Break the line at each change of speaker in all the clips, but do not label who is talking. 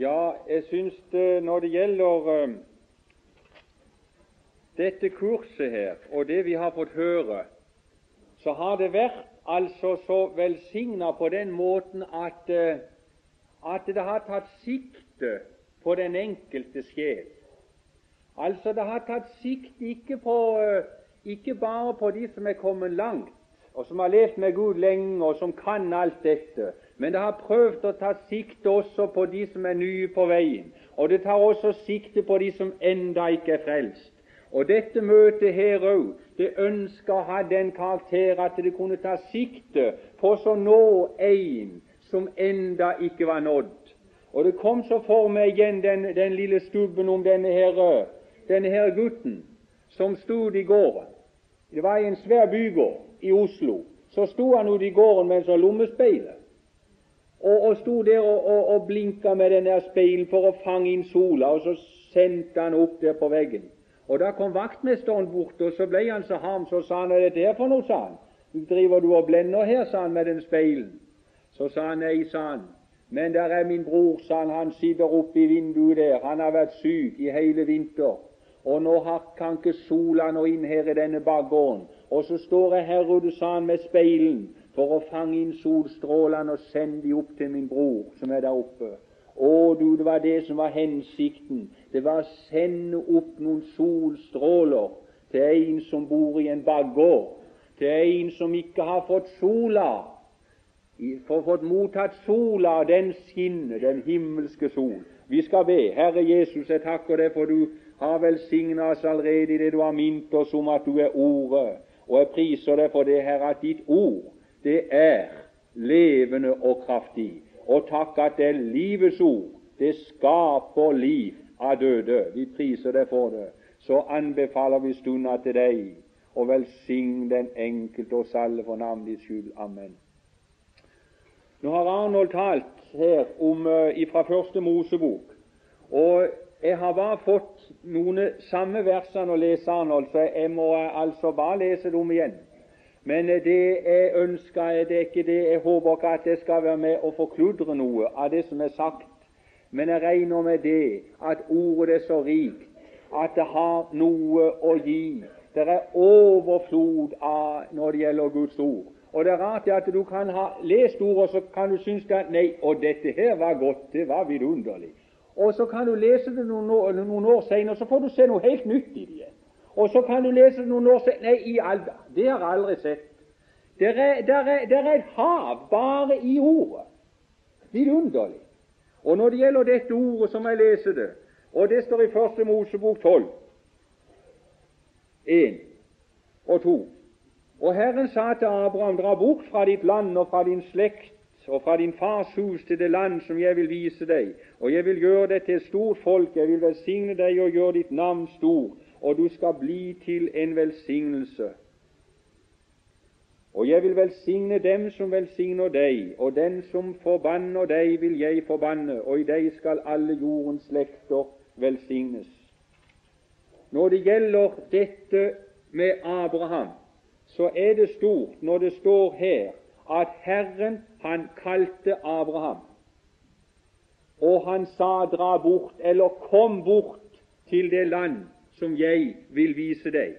Ja, jeg syns det når det gjelder uh, dette kurset her, og det vi har fått høre, så har det vært altså så velsigna på den måten at, uh, at det har tatt sikte på den enkelte sjel. Altså, det har tatt sikte ikke, på, uh, ikke bare på de som er kommet langt, og som har levd med Gud lenge, og som kan alt dette, men det har prøvd å ta sikte også på de som er nye på veien. Og det tar også sikte på de som enda ikke er frelst. Og dette møtet her òg, det ønsker å ha den karakter at det kunne ta sikte på så nå en som enda ikke var nådd. Og det kom så for meg igjen den, den lille stubben om denne her, denne her gutten som stod i gården. Det var i en svær bygård i Oslo. Så sto han ute i gården med en sånn lommespeil og, og sto der og, og, og blinka med den der speilen for å fange inn sola, og så sendte han opp der på veggen. Og Da kom vaktmesteren bort, og så ble han så harm, så sa han hva er dette for noe, sa han. Driver du og blender her, sa han med den speilen. Så sa han nei, sa han. Men der er min bror, sa han, han sitter oppe i vinduet der, han har vært syk i hele vinter. Og nå kan ikke sola nå inn her i denne bakgården. Og så står jeg her ute, sa han, med speilen for å fange inn solstrålene og sende de opp til min bror som er der oppe. Å du, det var det som var hensikten. Det var å sende opp noen solstråler til en som bor i en bakgård, til en som ikke har fått sola, for fått mottatt sola, den skinner, den himmelske sol. Vi skal be. Herre Jesus, jeg takker deg for du har velsigna oss allerede i det du har minnet oss om at du er Ordet. Og jeg priser deg for det, Herre, at ditt ord det er levende og kraftig. Og takk at det er livets ord. Det skaper liv av døde. Vi priser deg for det. Så anbefaler vi stunda til deg, og velsign den enkelte oss alle for navnets skyld. Amen. Nå har Arnold talt her om uh, fra første Mosebok, og jeg har bare fått noen samme versene å lese, Arnold, så jeg må uh, altså bare lese dem igjen. Men det jeg ønsker, det er ikke det. Jeg håper ikke at jeg skal være med og forkludre noe av det som er sagt. Men jeg regner med det at ordet er så rikt at det har noe å gi. Det er overflod av når det gjelder Guds ord. Og Det er rart at du kan ha lest ordet, så kan du synes at nei, og dette her var godt, det var vidunderlig. Og så kan du lese det noen år, noen år senere, så får du se noe helt nytt i det. Og så kan du lese noen år senere Nei, i all Det har jeg aldri sett. Det er, er, er et hav bare i ordet. Vidunderlig. Og når det gjelder dette ordet, som jeg leser det, og det står i Første Mosebok 12, 1 og 2 Og Herren sa til Abraham, dra bort fra ditt land og fra din slekt og fra din fars hus til det land som jeg vil vise deg, og jeg vil gjøre deg til et stort folk, jeg vil velsigne deg og gjøre ditt navn stort, og du skal bli til en velsignelse. Og jeg vil velsigne dem som velsigner deg, og den som forbanner deg, vil jeg forbanne, og i deg skal alle jordens slekter velsignes. Når det gjelder dette med Abraham, så er det stort når det står her at Herren, han kalte Abraham, og han sa 'dra bort', eller 'kom bort til det land som jeg vil vise deg.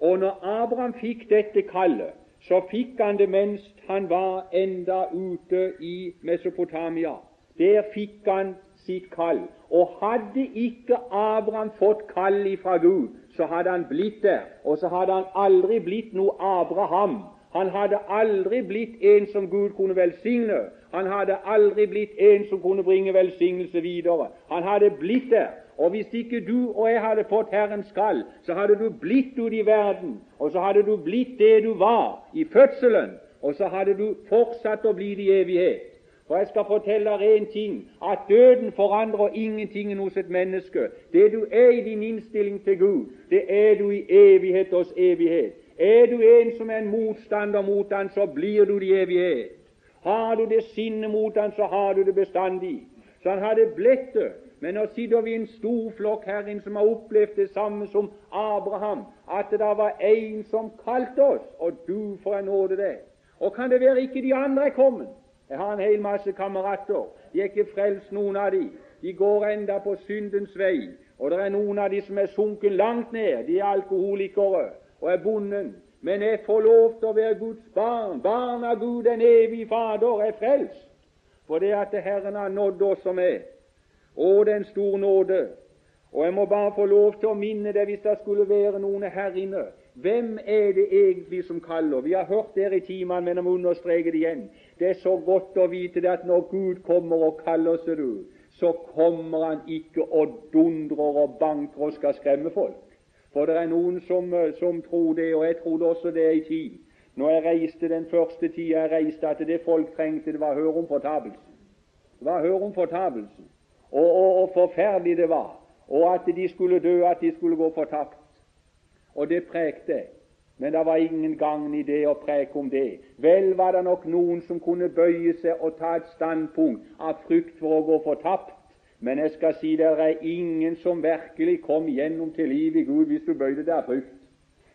Og når Abraham fikk dette kallet, så fikk han det mens han var enda ute i Mesopotamia. Der fikk han sitt kall. Og hadde ikke Abraham fått kall ifra Gud, så hadde han blitt der. Og så hadde han aldri blitt noe Abraham. Han hadde aldri blitt en som Gud kunne velsigne. Han hadde aldri blitt en som kunne bringe velsignelse videre. Han hadde blitt der. Og hvis ikke du og jeg hadde fått Herrens kall, så hadde du blitt ute i verden, og så hadde du blitt det du var i fødselen, og så hadde du fortsatt å bli det i evighet. For jeg skal fortelle deg en ting, at døden forandrer ingenting hos et menneske. Det du er i din innstilling til Gud, det er du i evighet hos evighet. Er du en som er en motstander mot Han, så blir du det i evighet. Har du det sinnet mot Han, så har du det bestandig. Så han hadde blitt det men nå sitter vi en stor flokk her inn som har opplevd det samme som Abraham, at det da var en som kalte oss, og du for en nåde det. Og kan det være ikke de andre er kommet? Jeg har en hel masse kamerater. De er ikke frelst, noen av de. de går enda på syndens vei. Og det er noen av de som er sunket langt ned. De er alkoholikere og er bonden. Men jeg får lov til å være Guds barn. Barn av Gud, den evige Fader, er frelst. For det at Herren har nådd oss som er. Å, den stor nåde. Og jeg må bare få lov til å minne deg, hvis det skulle være noen her inne hvem er det egentlig som kaller? Vi har hørt det i timene, men jeg må understreke det igjen. Det er så godt å vite det at når Gud kommer og kaller, ser du, så kommer Han ikke og dundrer og banker og skal skremme folk. For det er noen som, som tror det, og jeg trodde også det i tid. Når jeg reiste den første tida jeg reiste, at det folk trengte, det var å høre om fortapelsen. Det var å høre om fortapelsen, og, og, og forferdelig det var og at de skulle dø, at de skulle gå fortapt. Og det prekte. Men det var ingen gagn i det å preke om det. Vel var det nok noen som kunne bøye seg og ta et standpunkt av frykt for å gå fortapt. Men jeg skal si det er ingen som virkelig kom gjennom til livet i Gud hvis du bøyde deg av frykt.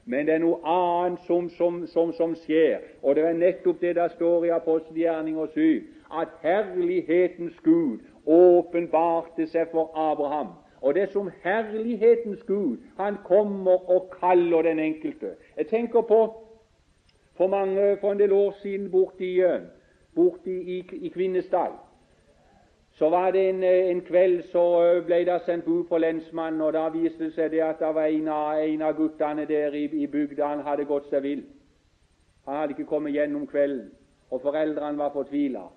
Men det er noe annet som, som, som, som, skjer, og det er nettopp det der står i apostelgjerninger 7, at herlighetens Gud åpenbarte seg for Abraham og det er som herlighetens Gud han kommer og kaller den enkelte. Jeg tenker på for, mange, for en del år siden borti, borti i, i Kvinesdal. Så var det en, en, kveld så ble det sendt bud på lensmannen, og da viste det seg det at det var en av, en av guttene der i, i bygda han hadde gått seg vill. Han hadde ikke kommet gjennom kvelden, og foreldrene var fortvila.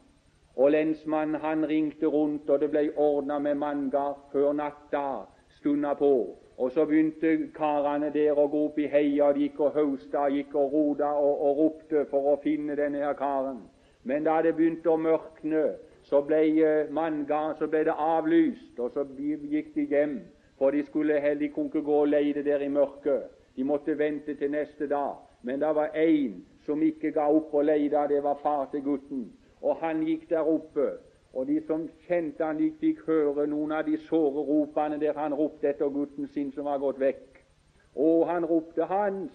Og lensmannen han ringte rundt, og det ble ordna med manngard før natta stunda på. Og så begynte karene der å gå opp i heia, de gikk og hausta, gikk og roda og, og ropte for å finne denne her karen. Men da det begynte å mørkne, så ble eh, så ble det avlyst, og så gikk de hjem. For de skulle heller ikke gå og leide der i mørket. De måtte vente til neste dag. Men det var én som ikke ga opp å leide, det var far til gutten. Og han gikk der oppe, og de som kjente han, de fikk høre noen av de såre ropene der han ropte etter gutten sin som var gått vekk. Og han ropte hans.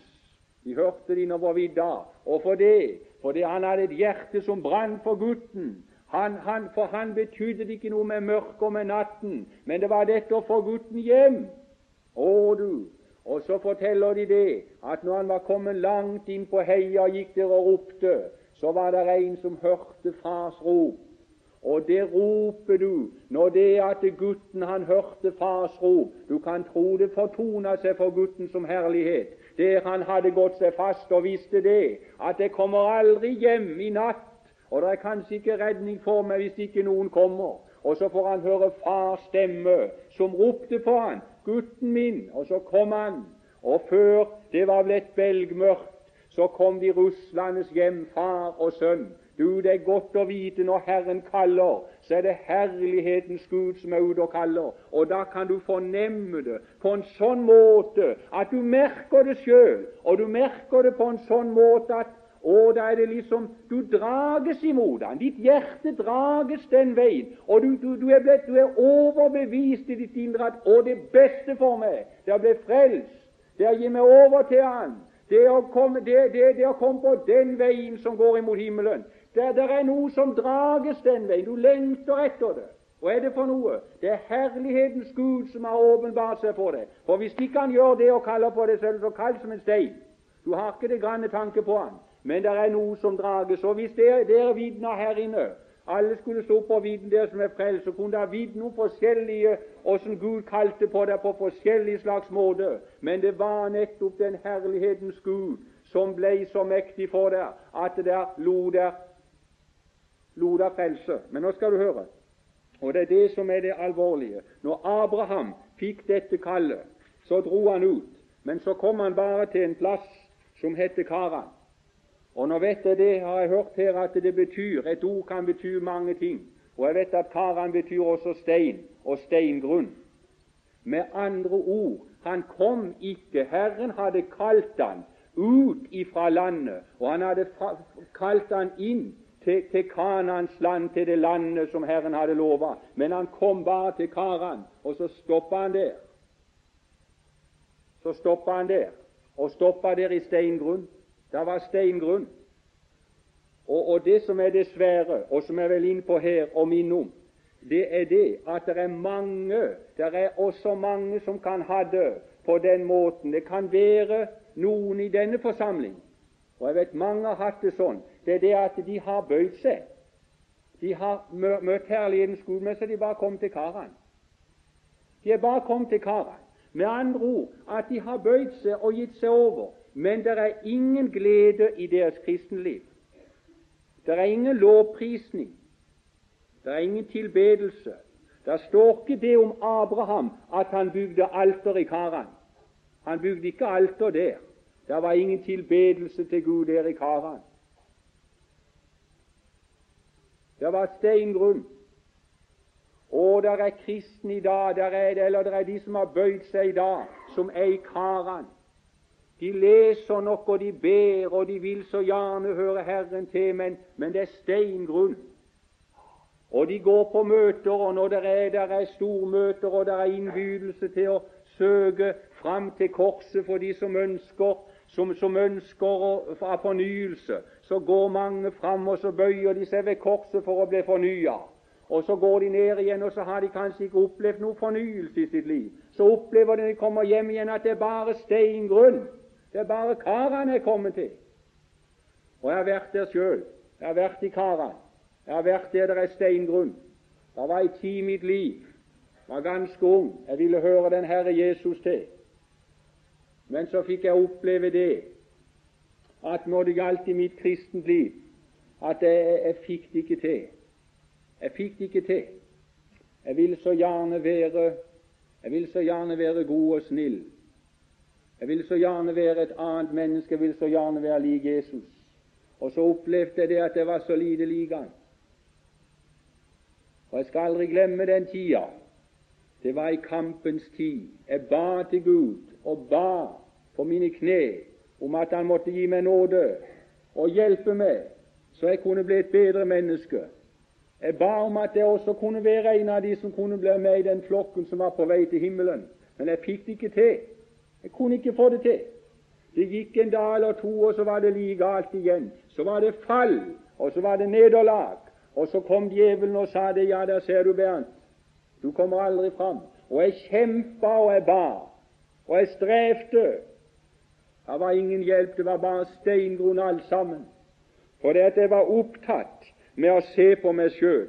De hørte det innover vidda. Og for det, fordi han hadde et hjerte som brant for gutten. Han, han, for han betydde det ikke noe med mørket og med natten, men det var dette å få gutten hjem. Å, du. Og så forteller de det, at når han var kommet langt inn på heia, og gikk der og ropte, så var det en som hørte fars rop. Og det roper du når det at gutten han hørte fars rop Du kan tro det fortona seg for gutten som herlighet, der han hadde gått seg fast og visste det, at det kommer aldri hjem i natt, og det er kanskje ikke redning for meg hvis ikke noen kommer. Og så får han høre fars stemme som ropte på han, 'Gutten min', og så kom han. Og før det var blitt belgmørkt, så kom de ruslende hjem, far og sønn. Du, det er godt å vite når Herren kaller, så er det herlighetens Gud som er ute og kaller. Og da kan du fornemme det på en sånn måte at du merker det sjøl. Og du merker det på en sånn måte at og da er det liksom Du drages imot han. Ditt hjerte drages den veien. Og du, du, du, er, blitt, du er, overbevist i ditt indre at 'Å, det beste for meg, det er å bli frelst'. Det er å gi meg over til Han. Det å, komme, det, det, det å komme, på den veien som går imot himmelen. Der, der er noe som drages den veien. Du lengter etter det. Hva er det for noe? Det er herlighetens Gud som har åpenbart seg for deg. For hvis ikke han gjør det og kaller på deg, er så kald som en stein. Du har ikke det grann tanke på han. Men det er noe som drages. Og hvis dere, dere vitner her inne alle skulle stå og vitne dere som er frelst, så kunne dere vitne noe forskjellige åssen Gud kalte på dere på forskjellige slags måter. Men det var nettopp den herlighetens Gud som ble så mektig for dere at dere lot dere frelse. Men nå skal du høre, og det er det som er det alvorlige. Når Abraham fikk dette kallet, så dro han ut. Men så kom han bare til en plass som heter Karan. Og nå vet jeg det, har jeg hørt her, at det betyr Et ord kan bety mange ting. Og jeg vet at Karan betyr også stein og steingrunn. Med andre ord, han kom ikke. Herren hadde kalt han ut ifra landet, og han hadde kalt han inn til, til Kanans land, til det landet som Herren hadde lova. Men han kom bare til Karan, og så stoppa han der. Så stoppa han der, og stoppa der i steingrunn. Det var steingrunn. Og, og, det som er det svære, og som jeg vil inn på her og minne om det er det at det er mange, det er også mange som kan ha det på den måten. Det kan være noen i denne forsamling, og jeg vet mange har hatt det sånn, det er det at de har bøyd seg. De har møtt herlighetens Gud, men så de bare kom til karene. De er bare kommet til karene. Med andre ord at de har bøyd seg og gitt seg over, men det er ingen glede i deres kristenliv. Det er ingen lovprisning. Det er ingen tilbedelse. Det står ikke det om Abraham at han bygde alter i Karan. Han bygde ikke alter der. Det var ingen tilbedelse til Gud der i Karan. Det var steingrunn. Og det er kristne i dag, der er eller det er de som har bøyd seg i dag, som er i Karan. De leser nok, og de ber, og de vil så gjerne høre Herren til, men, men det er steingrunn. Og de går på møter, og når det er, der er stormøter, og det er innbydelse til å søke fram til korset for de som ønsker som, som ønsker å, av fornyelse, så går mange fram, og så bøyer de seg ved korset for å bli fornya. Og så går de ned igjen, og så har de kanskje ikke opplevd noe fornyelse i sitt liv. Så opplever de når de kommer hjem igjen, at det er bare steingrunn. Det er bare karene jeg er kommet til. Og jeg har vært der sjøl. Jeg har vært i karene. Jeg har vært der det er steingrunn. Det var ei tid i mitt liv. Jeg var ganske ung. Jeg ville høre den Herre Jesus til. Men så fikk jeg oppleve det at når det gjaldt i mitt kristent liv, at jeg, jeg fikk det ikke til. Jeg fikk det ikke til. Jeg vil så gjerne være jeg vil så gjerne være god og snill. Jeg vil så gjerne være et annet menneske. Jeg vil så gjerne være lik Jesus. Og så opplevde jeg det at jeg var så lite lik han. Og jeg skal aldri glemme den tida. Det var i kampens tid. Jeg ba til Gud og ba på mine kne om at Han måtte gi meg nåde og hjelpe meg, så jeg kunne bli et bedre menneske. Jeg ba om at jeg også kunne være en av de som kunne bli med i den flokken som var på vei til himmelen. Men jeg fikk det ikke til. Jeg kunne ikke få det til. Det gikk en dag eller to, og så var det like galt igjen. Så var det fall, og så var det nederlag. Og så kom djevelen og sa det. Ja, der ser du, Bernt. Du kommer aldri fram. Og jeg kjempa og jeg ba. Og jeg strevde. Det var ingen hjelp. Det var bare steingrunn alt sammen. For det at jeg var opptatt med å se på meg sjøl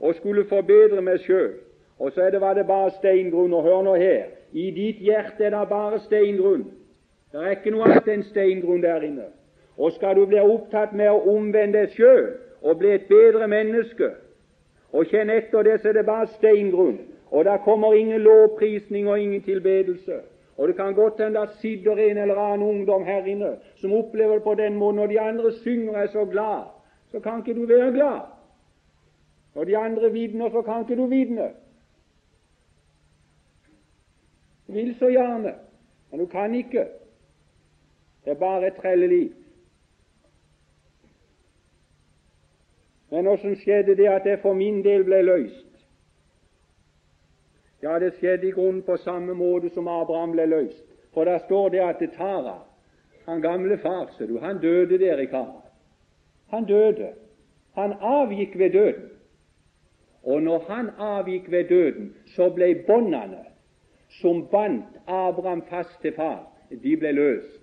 og skulle forbedre meg sjøl. Og så det, var det bare steingrunn. Og hør nå her i ditt hjerte er det bare steingrunn. Det er ikke noe annet enn steingrunn der inne. Og skal du bli opptatt med å omvende deg sjøl og bli et bedre menneske og kjenne etter det, så er det bare steingrunn. Og der kommer ingen lovprisning og ingen tilbedelse. Og det kan godt hende det sitter en eller annen ungdom her inne som opplever det på den måten. Når de andre synger og er så glad, så kan ikke du være glad. Når de andre vitner, så kan ikke du vitne. Du vil så gjerne, men du kan ikke. Det er bare et trelleliv. Men åssen skjedde det at det for min del ble løst? Ja, det skjedde i grunnen på samme måte som Abraham ble løst. For der står det at det Tara, han gamle far, ser du, han døde der i Kara. Han døde. Han avgikk ved døden. Og når han avgikk ved døden, så ble båndene som bandt Abraham fast til far, de ble løst.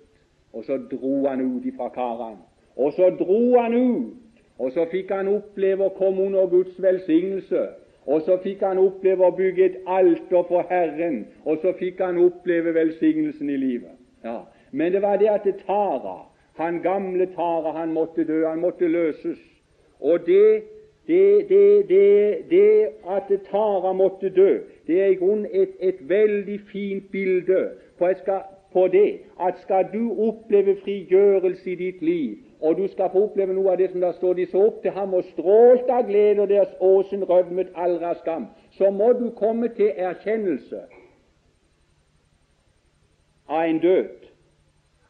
Og så dro han ut ifra karene. Og så dro han ut, og så fikk han oppleve å komme under Guds velsignelse. Og så fikk han oppleve å bygge et alter for Herren, og så fikk han oppleve velsignelsen i livet. Ja. Men det var det at Tara han gamle Tara han måtte dø, han måtte løses. Og det, det, det, det at Tara måtte dø, det er i grunnen et, et veldig fint bilde på, skal, på, det at skal du oppleve frigjørelse i ditt liv, og du skal få oppleve noe av det som der står de så opp til ham og strålte av glede, og deres åsen rødmet aldri skam, så må du komme til erkjennelse av en død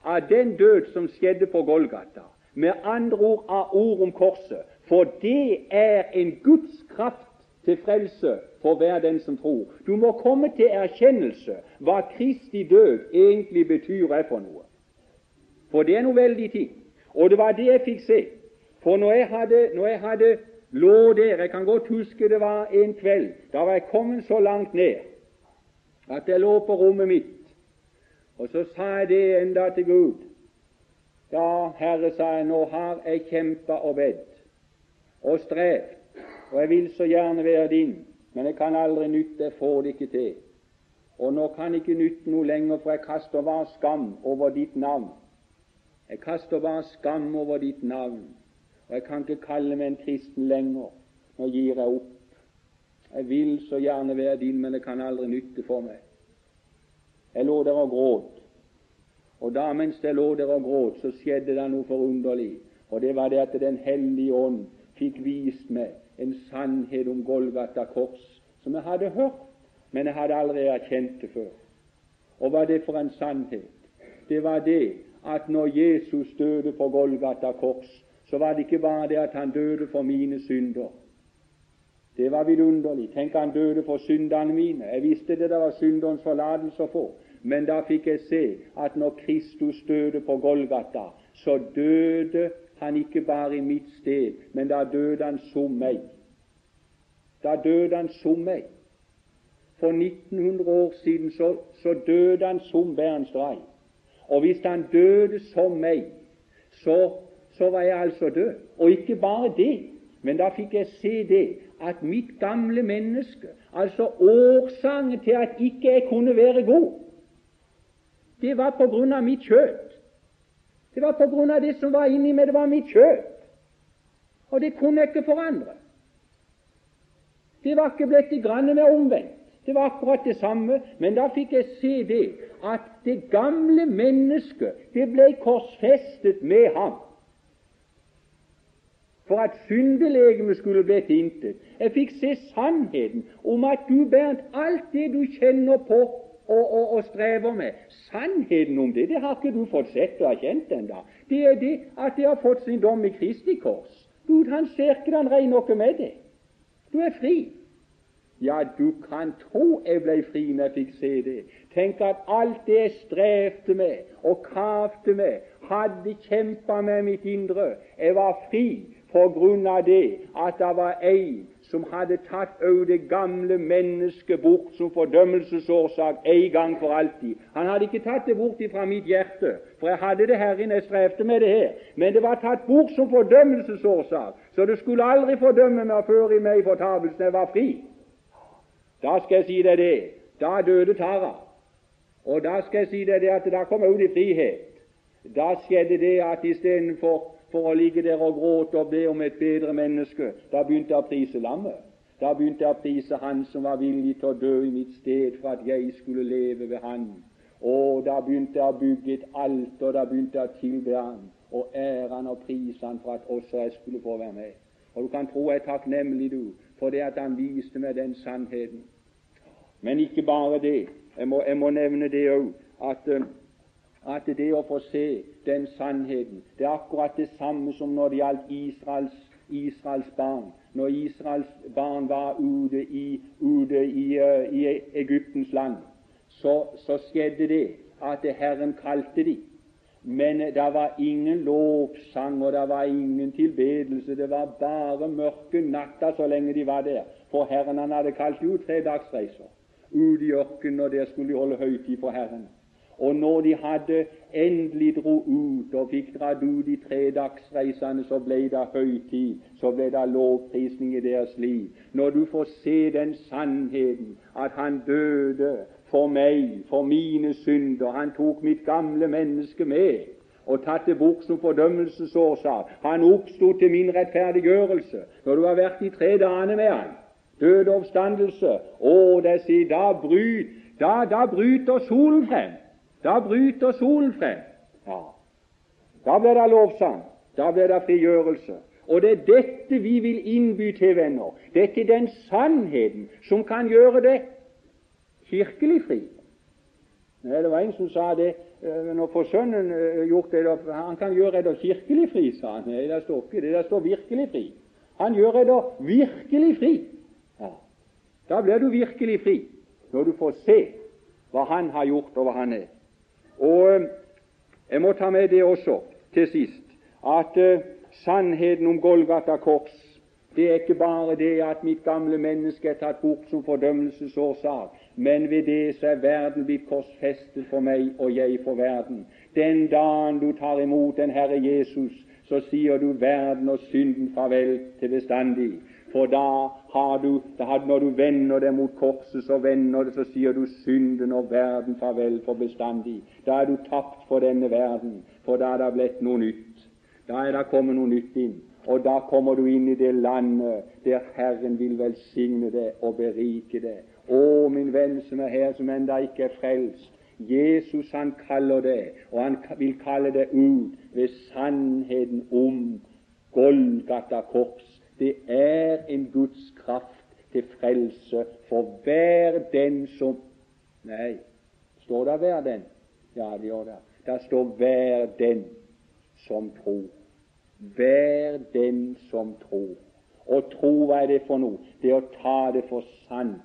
av den død som skjedde på Golgata. Med andre ord av ord om korset. For det er en Guds kraft til frelse for hver den som tror. Du må komme til erkjennelse hva Kristi død egentlig betyr er for noe. For det er noe veldig ting. Og det var det jeg fikk se. For når jeg hadde, når jeg hadde lå der Jeg kan godt huske det var en kveld. Da var jeg kommet så langt ned at jeg lå på rommet mitt. Og så sa jeg det enda til Gud. Ja, Herre, sa jeg, nå har jeg kjempa og bedt og strev, og jeg vil så gjerne være din, men jeg kan aldri nytte, jeg får det ikke til. Og nå kan jeg ikke nytte noe lenger, for jeg kaster bare skam over ditt navn. Jeg kaster bare skam over ditt navn, og jeg kan ikke kalle meg en kristen lenger. Nå gir jeg opp. Jeg vil så gjerne være din, men det kan aldri nytte for meg. Jeg lå der og gråt. Og da mens jeg lå der og gråt, så skjedde det noe forunderlig. Og det var det at Den hellige ånd fikk vist meg en sannhet om Golgata kors som jeg hadde hørt, men jeg hadde aldri erkjent det før. Og hva er det for en sannhet? Det var det at når Jesus døde på Golgata kors, så var det ikke bare det at han døde for mine synder. Det var vidunderlig. Tenk, han døde for syndene mine. Jeg visste det der var synderens forlatelse å få. Men da fikk jeg se at når Kristus døde på Golgata, så døde han ikke bare i mitt sted, men da døde han som meg. Da døde han som meg. For 1900 år siden så, så døde han som Bernstrei. Og hvis han døde som meg, så, så var jeg altså død. Og ikke bare det, men da fikk jeg se det at mitt gamle menneske, altså årsaken til at ikke jeg kunne være god, det var på grunn av mitt kjøtt. Det var på grunn av det som var inni meg. Det var mitt kjøp. Og det kunne jeg ikke forandre. Det var ikke blitt grann mer omvendt. Det var akkurat det samme, men da fikk jeg se det at det gamle mennesket det ble korsfestet med ham for at syndelegemet skulle bli til intet. Jeg fikk se sannheten om at du, Bernt, alt det du kjenner på og, og, og, strever med, sannheten om det, det har ikke du fått sett og erkjent ennå. Det er det at det har fått sin dom i Kristi kors. Gud, han ser ikke han regner noe med det. Du er fri. Ja, du kan tro jeg ble fri når jeg fikk se det. Tenk at alt det jeg strevde med og kavte med, hadde kjempa med mitt indre. Jeg var fri på grunn av det at det var ei som hadde tatt òg det gamle mennesket bort som fordømmelsesårsak en gang for alltid. Han hadde ikke tatt det bort fra mitt hjerte, for jeg hadde det her inne, jeg strevde med det her. Men det var tatt bort som fordømmelsesårsak, så det skulle aldri fordømme meg før i meg i fortapelsen. Jeg var fri. Da skal jeg si deg det. Da døde Tara. Og da skal jeg si deg det at da kom jeg ut i frihet. Da skjedde det at istedenfor for å ligge der og gråte og be om et bedre menneske, da begynte jeg å prise lammet. Da begynte jeg å prise Han som var villig til å dø i mitt sted for at jeg skulle leve ved Han. Og da begynte jeg å bygge et alter, da begynte jeg å tilbe Han og ære Han og prise Han for at også jeg skulle få være med. Og du kan tro jeg er takknemlig, du, for det at Han viste meg den sannheten. Men ikke bare det. Jeg må, jeg må nevne det òg, at, eh, at, det å få se den sannheten, det er akkurat det samme som når det gjaldt Israels, Israels barn. Når Israels barn var ute i, ute i, uh, i Egyptens land, så, så, skjedde det at Herren kalte dem. Men det var ingen lovsang, og det var ingen tilbedelse. Det var bare mørke natta så lenge de var der. For Herren han hadde kalt ut tre dagsreiser ut i ørkenen, og der skulle de holde høytid for Herren. Og når de hadde endelig dro ut og fikk dratt ut de tre dagsreisene, så ble det høytid, så ble det lovprisning i deres liv. Når du får se den sannheten at han døde for meg, for mine synder, han tok mitt gamle menneske med og tatt det bort som fordømmelsesårsak. Han oppsto til min rettferdiggjørelse. Når du har vært de tre dagene med han, død og oppstandelse. å, da bryter solen frem. Da bryter solen frem. Ja. Da blir det lovsang. Da blir det frigjørelse. Og det er dette vi vil innby til, venner. Dette er den sannheten som kan gjøre det kirkelig fri. Det var en som sa det eh, når får sønnen eh, gjort det, han kan gjøre det kirkelig fri, sa han. Nei, det står ikke det. Det står virkelig fri. Han gjør det virkelig fri. Da blir du virkelig fri, når du får se hva Han har gjort, og hva Han er. Og eh, Jeg må ta med det også til sist, at uh, sannheten om Golgata kors Det er ikke bare det at mitt gamle menneske er tatt bort som fordømmelsesårsak, men ved det så er verden blitt korsfestet for meg, og jeg for verden. Den dagen du tar imot den Herre Jesus, så sier du verden og synden farvel til bestandig. For da har du, da når du vender deg mot korset, så vender det, så sier du synden og verden farvel for bestandig. Da er du tapt for denne verden, for da er det blitt noe nytt. Da er det kommet noe nytt inn. Og da kommer du inn i det landet der Herren vil velsigne deg og berike deg. Å, min venn som er her, som enda ikke er frelst. Jesus han kaller det, og han vil kalle det ut ved sannheten om Golgata kors. Det er en Guds kraft til frelse for hver den som Nei, står det 'hver den'? Ja, det gjør det. Der står 'hver den som tror'. Hver den som tror. Og tro, hva er det for noe? Det er å ta det for sant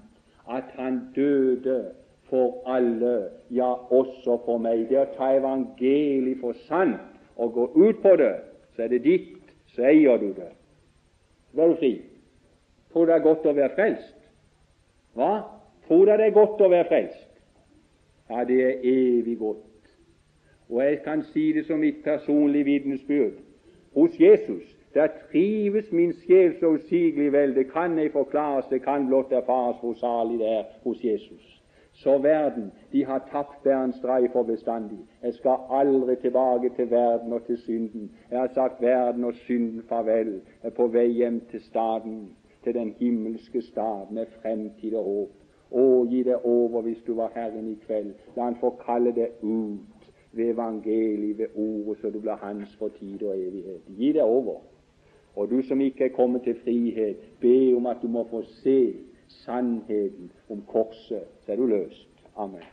at han døde for alle, ja, også for meg. Det er å ta evangeliet for sant og gå ut på det, så er det ditt, så eier du det. Er du sier? Tror du det er godt å være frelst? Hva? Tror du det er godt å være frelst? Ja, det er evig godt. Og jeg kan si det som mitt personlige vitnesbyrd hos Jesus. Der trives min sjel så usigelig vel. Det kan ei forklares, det kan blott erfares hvor salig det er hos Jesus. Så verden, de har tapt Berns drei for bestandig. Jeg skal aldri tilbake til verden og til synden. Jeg har sagt verden og synden farvel. Jeg er på vei hjem til staden, til den himmelske stad med fremtid og håp. Å, gi det over hvis du var Herren i kveld. La Han få kalle deg ut ved evangeliet, ved ordet, så du blir hans for tid og evighet. Gi det over. Og du som ikke er kommet til frihet, be om at du må få se sannheten om korset, så er du løst. Amen.